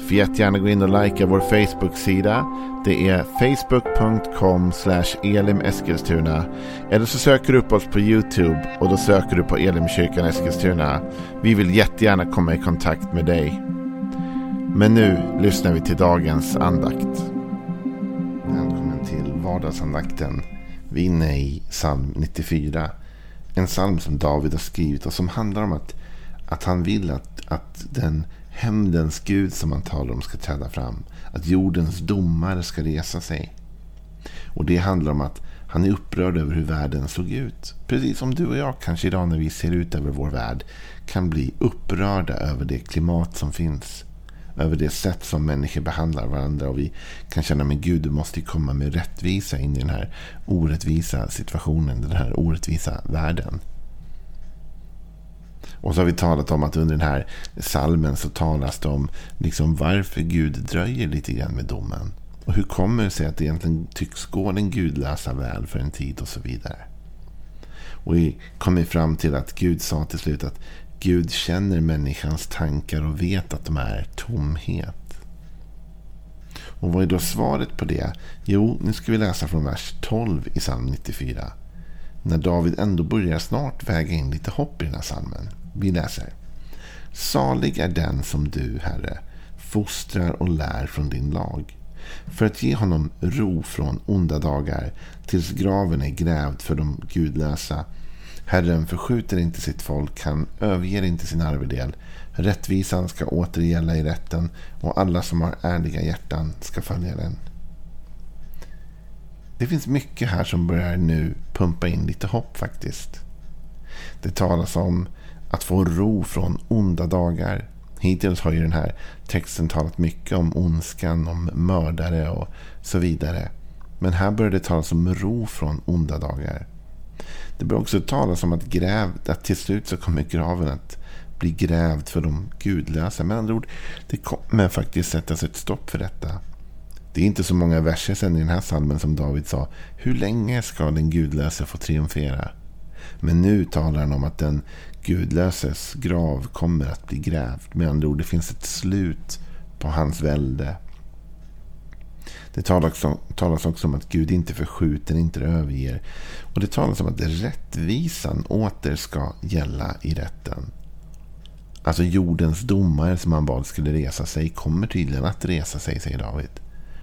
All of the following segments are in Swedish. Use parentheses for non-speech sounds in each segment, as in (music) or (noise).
Får jättegärna gå in och likea vår Facebook-sida. Det är facebook.com elimeskilstuna. Eller så söker du upp oss på YouTube och då söker du på Elimkyrkan Eskilstuna. Vi vill jättegärna komma i kontakt med dig. Men nu lyssnar vi till dagens andakt. Välkommen till vardagsandakten. Vi är inne i psalm 94. En psalm som David har skrivit och som handlar om att, att han vill att, att den hämndens Gud som man talar om ska träda fram. Att jordens domare ska resa sig. Och det handlar om att han är upprörd över hur världen såg ut. Precis som du och jag kanske idag när vi ser ut över vår värld kan bli upprörda över det klimat som finns. Över det sätt som människor behandlar varandra. Och vi kan känna att Gud du måste komma med rättvisa in i den här orättvisa situationen. Den här orättvisa världen. Och så har vi talat om att under den här salmen så talas det om liksom varför Gud dröjer lite grann med domen. Och hur kommer det sig att det egentligen tycks gå den gudlösa väl för en tid och så vidare. Och vi kommer fram till att Gud sa till slut att Gud känner människans tankar och vet att de är tomhet. Och vad är då svaret på det? Jo, nu ska vi läsa från vers 12 i psalm 94. När David ändå börjar snart väga in lite hopp i den här psalmen. Vi läser. Salig är den som du, Herre, fostrar och lär från din lag. För att ge honom ro från onda dagar tills graven är grävd för de gudlösa. Herren förskjuter inte sitt folk, han överger inte sin arvedel. Rättvisan ska återgälla i rätten och alla som har ärliga hjärtan ska följa den. Det finns mycket här som börjar nu pumpa in lite hopp faktiskt. Det talas om att få ro från onda dagar. Hittills har ju den här texten talat mycket om ondskan, om mördare och så vidare. Men här börjar det talas om ro från onda dagar. Det börjar också talas om att, gräv, att till slut så kommer graven att bli grävd för de gudlösa. Med andra ord, det kommer faktiskt sättas ett stopp för detta. Det är inte så många verser sedan i den här salmen som David sa. Hur länge ska den gudlöse få triumfera? Men nu talar han om att den gudlöses grav kommer att bli grävd. Med andra ord, det finns ett slut på hans välde. Det talas också, om att Gud inte förskjuter, inte överger. Och det talas om att rättvisan åter ska gälla i rätten. Alltså jordens domare som han bad skulle resa sig kommer tydligen att resa sig, säger David.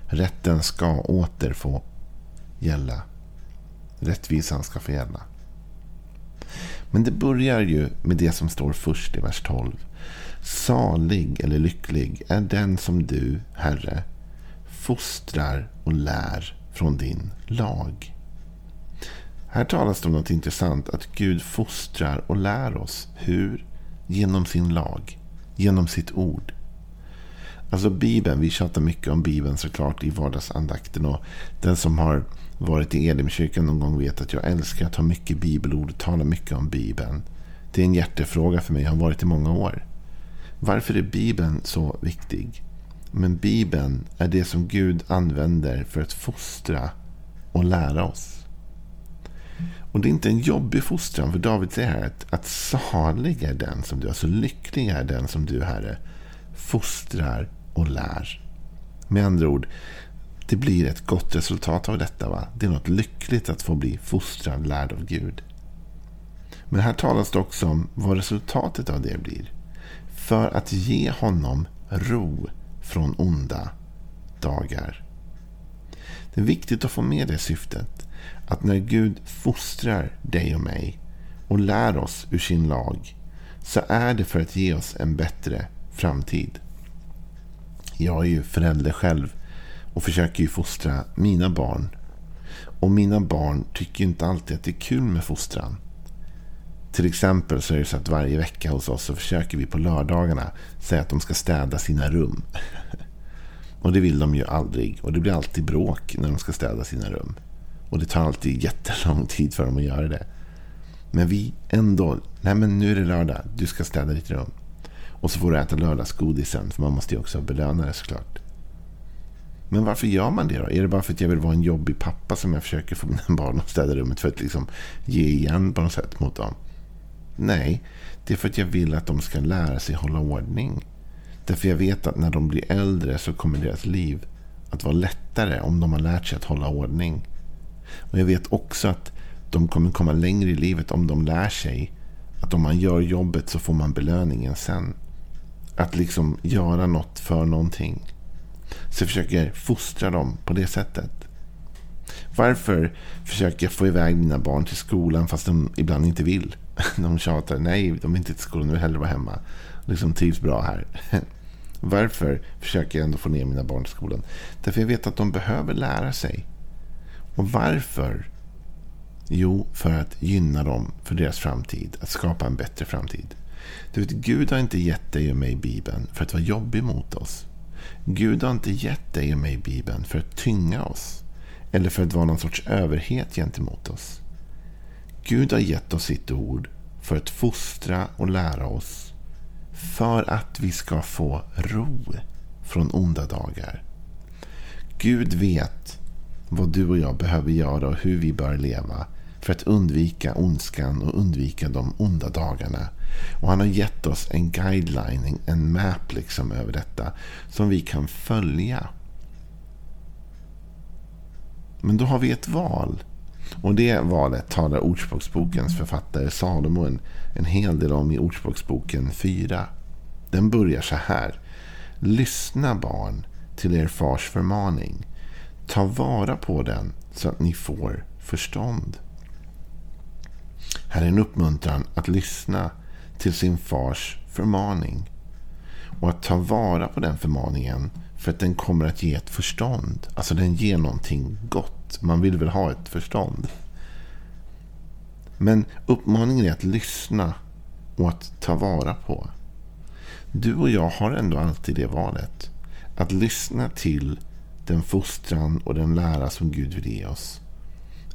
Rätten ska åter få gälla. Rättvisan ska få gälla. Men det börjar ju med det som står först i vers 12. Salig eller lycklig är den som du, Herre, fostrar och lär från din lag. Här talas det om något intressant. Att Gud fostrar och lär oss. Hur? Genom sin lag. Genom sitt ord. Alltså Bibeln, vi tjatar mycket om Bibeln såklart i vardagsandakten. Och den som har varit i Elimkyrkan någon gång vet att jag älskar att ha mycket bibelord och tala mycket om Bibeln. Det är en hjärtefråga för mig, jag har varit i många år. Varför är Bibeln så viktig? Men Bibeln är det som Gud använder för att fostra och lära oss. Och det är inte en jobbig fostran, för David säger här att, att salig är den som du, alltså lycklig är den som du, Herre, fostrar och lär. Med andra ord, det blir ett gott resultat av detta. Va? Det är något lyckligt att få bli fostrad, lärd av Gud. Men här talas det också om vad resultatet av det blir. För att ge honom ro från onda dagar. Det är viktigt att få med det syftet. Att när Gud fostrar dig och mig och lär oss ur sin lag så är det för att ge oss en bättre framtid. Jag är ju förälder själv och försöker ju fostra mina barn. Och mina barn tycker inte alltid att det är kul med fostran. Till exempel så är det så att varje vecka hos oss så försöker vi på lördagarna säga att de ska städa sina rum. (laughs) Och det vill de ju aldrig. Och det blir alltid bråk när de ska städa sina rum. Och det tar alltid jättelång tid för dem att göra det. Men vi ändå, nej men nu är det lördag, du ska städa ditt rum. Och så får du äta lördagsgodisen, för man måste ju också belöna det såklart. Men varför gör man det då? Är det bara för att jag vill vara en jobbig pappa som jag försöker få mina barn att städa rummet för att liksom ge igen på något sätt mot dem? Nej, det är för att jag vill att de ska lära sig hålla ordning. Därför jag vet att när de blir äldre så kommer deras liv att vara lättare om de har lärt sig att hålla ordning. Och jag vet också att de kommer komma längre i livet om de lär sig att om man gör jobbet så får man belöningen sen. Att liksom göra något för någonting. Så jag försöker fostra dem på det sättet. Varför försöker jag få iväg mina barn till skolan fast de ibland inte vill? (laughs) De tjatar. Nej, de vill inte till skolan. De vill hellre vara hemma. Liksom trivs bra här. (laughs) Varför försöker jag ändå få ner mina barn till skolan? Därför jag vet att de behöver lära sig. Och varför? Jo, för att gynna dem för deras framtid. Att skapa en bättre framtid. Du vet, Gud har inte gett dig och mig Bibeln för att vara jobbig mot oss. Gud har inte gett dig och mig Bibeln för att tynga oss. Eller för att vara någon sorts överhet gentemot oss. Gud har gett oss sitt ord för att fostra och lära oss. För att vi ska få ro från onda dagar. Gud vet vad du och jag behöver göra och hur vi bör leva för att undvika ondskan och undvika de onda dagarna. Och han har gett oss en guidelining, en map liksom över detta som vi kan följa. Men då har vi ett val. Och det valet talar Ordspråksbokens författare Salomo en, en hel del om i Ordspråksboken 4. Den börjar så här. Lyssna barn till er fars förmaning. Ta vara på den så att ni får förstånd. Här är en uppmuntran att lyssna till sin fars förmaning. Och att ta vara på den förmaningen för att den kommer att ge ett förstånd. Alltså den ger någonting gott. Man vill väl ha ett förstånd. Men uppmaningen är att lyssna och att ta vara på. Du och jag har ändå alltid det valet. Att lyssna till den fostran och den lära som Gud vill ge oss.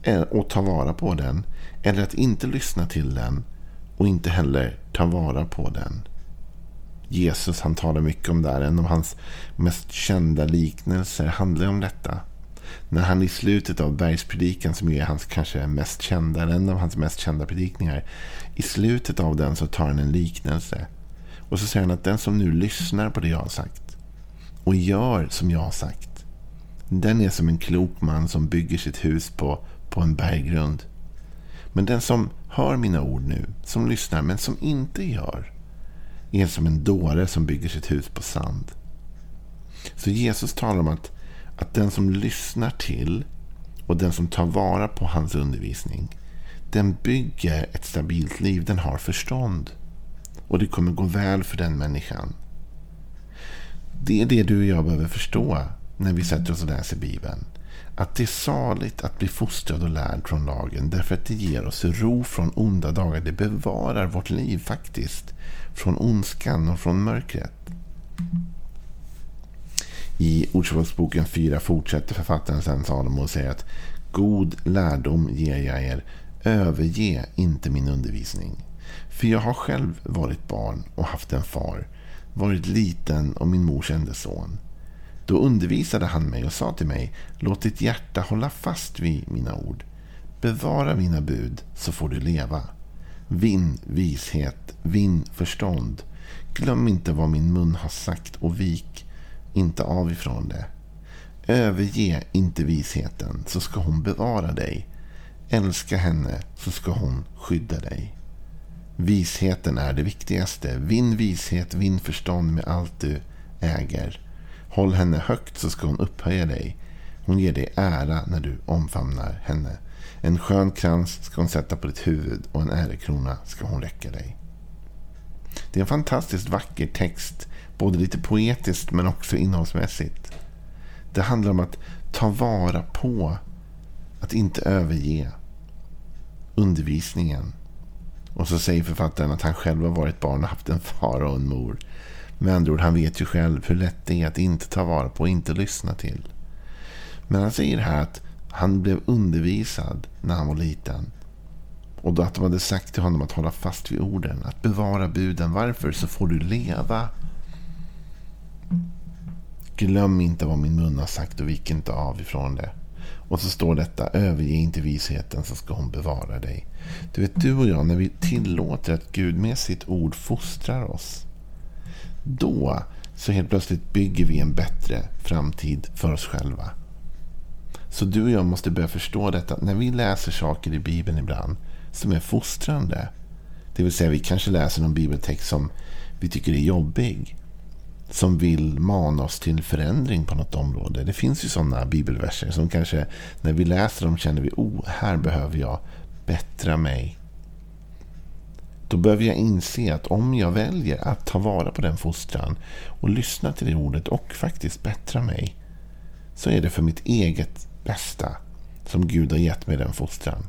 Eh, och ta vara på den. Eller att inte lyssna till den och inte heller ta vara på den. Jesus han talar mycket om det här. En av hans mest kända liknelser handlar om detta. När han i slutet av bergspredikan, som är hans kanske mest kända, en av hans mest kända predikningar. I slutet av den så tar han en liknelse. Och så säger han att den som nu lyssnar på det jag har sagt och gör som jag har sagt. Den är som en klok man som bygger sitt hus på, på en berggrund. Men den som hör mina ord nu, som lyssnar men som inte gör, är som en dåre som bygger sitt hus på sand. Så Jesus talar om att, att den som lyssnar till och den som tar vara på hans undervisning, den bygger ett stabilt liv, den har förstånd. Och det kommer gå väl för den människan. Det är det du och jag behöver förstå när vi sätter oss och läser Bibeln att det är saligt att bli fostrad och lärd från lagen därför att det ger oss ro från onda dagar. Det bevarar vårt liv faktiskt från ondskan och från mörkret. I Ordspråksboken 4 fortsätter författaren sen Salomo och säger att God lärdom ger jag er, överge inte min undervisning. För jag har själv varit barn och haft en far, varit liten och min mor kände son. Då undervisade han mig och sa till mig, låt ditt hjärta hålla fast vid mina ord. Bevara mina bud så får du leva. Vinn vishet, vinn förstånd. Glöm inte vad min mun har sagt och vik inte av ifrån det. Överge inte visheten så ska hon bevara dig. Älska henne så ska hon skydda dig. Visheten är det viktigaste. Vinn vishet, vinn förstånd med allt du äger. Håll henne högt så ska hon upphöja dig. Hon ger dig ära när du omfamnar henne. En skön krans ska hon sätta på ditt huvud och en ärekrona ska hon räcka dig. Det är en fantastiskt vacker text. Både lite poetiskt men också innehållsmässigt. Det handlar om att ta vara på. Att inte överge undervisningen. Och så säger författaren att han själv har varit barn och haft en far och en mor med andra ord, han vet ju själv hur lätt det är att inte ta vara på och inte lyssna till. Men han säger här att han blev undervisad när han var liten. Och att de hade sagt till honom att hålla fast vid orden, att bevara buden. Varför? Så får du leva. Glöm inte vad min mun har sagt och vik inte av ifrån det. Och så står detta, överge inte visheten så ska hon bevara dig. Du vet, du och jag, när vi tillåter att Gud med sitt ord fostrar oss. Då så helt plötsligt bygger vi en bättre framtid för oss själva. Så du och jag måste börja förstå detta. När vi läser saker i Bibeln ibland som är fostrande. Det vill säga vi kanske läser någon bibeltext som vi tycker är jobbig. Som vill mana oss till förändring på något område. Det finns ju sådana bibelverser som kanske när vi läser dem känner vi oh, här behöver jag bättra mig. Då behöver jag inse att om jag väljer att ta vara på den fostran och lyssna till det ordet och faktiskt bättra mig så är det för mitt eget bästa som Gud har gett mig den fostran.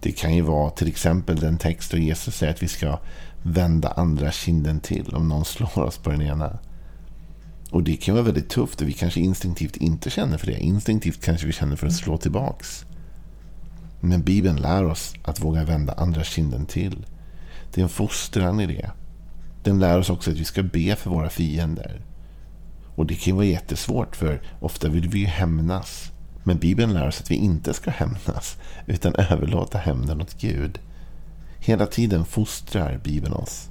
Det kan ju vara till exempel den text där Jesus säger att vi ska vända andra kinden till om någon slår oss på den ena. Och det kan vara väldigt tufft och vi kanske instinktivt inte känner för det. Instinktivt kanske vi känner för att slå tillbaks. Men Bibeln lär oss att våga vända andra kinden till. Det är en fostran i det. Den lär oss också att vi ska be för våra fiender. Och det kan vara jättesvårt för ofta vill vi ju hämnas. Men Bibeln lär oss att vi inte ska hämnas utan överlåta hämnden åt Gud. Hela tiden fostrar Bibeln oss.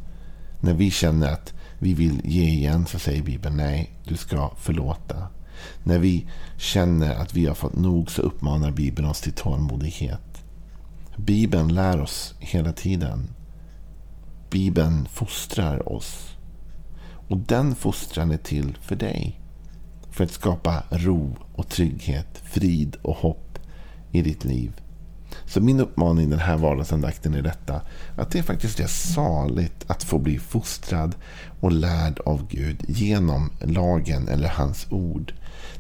När vi känner att vi vill ge igen så säger Bibeln nej, du ska förlåta. När vi känner att vi har fått nog så uppmanar Bibeln oss till tålmodighet. Bibeln lär oss hela tiden. Bibeln fostrar oss. Och den fostran är till för dig. För att skapa ro och trygghet, frid och hopp i ditt liv. Så min uppmaning den här vardagsandakten är detta. Att det faktiskt är saligt att få bli fostrad och lärd av Gud genom lagen eller hans ord.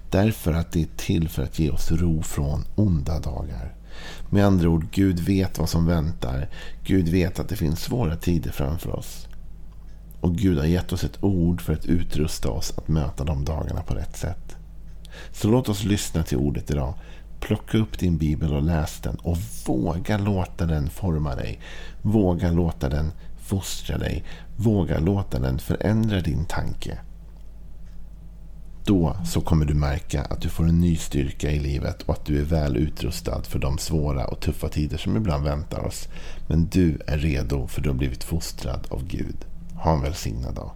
Därför att det är till för att ge oss ro från onda dagar. Med andra ord, Gud vet vad som väntar. Gud vet att det finns svåra tider framför oss. Och Gud har gett oss ett ord för att utrusta oss att möta de dagarna på rätt sätt. Så låt oss lyssna till ordet idag. Plocka upp din bibel och läs den. Och våga låta den forma dig. Våga låta den fostra dig. Våga låta den förändra din tanke. Då så kommer du märka att du får en ny styrka i livet och att du är väl utrustad för de svåra och tuffa tider som ibland väntar oss. Men du är redo för du har blivit fostrad av Gud. Ha en välsignad dag.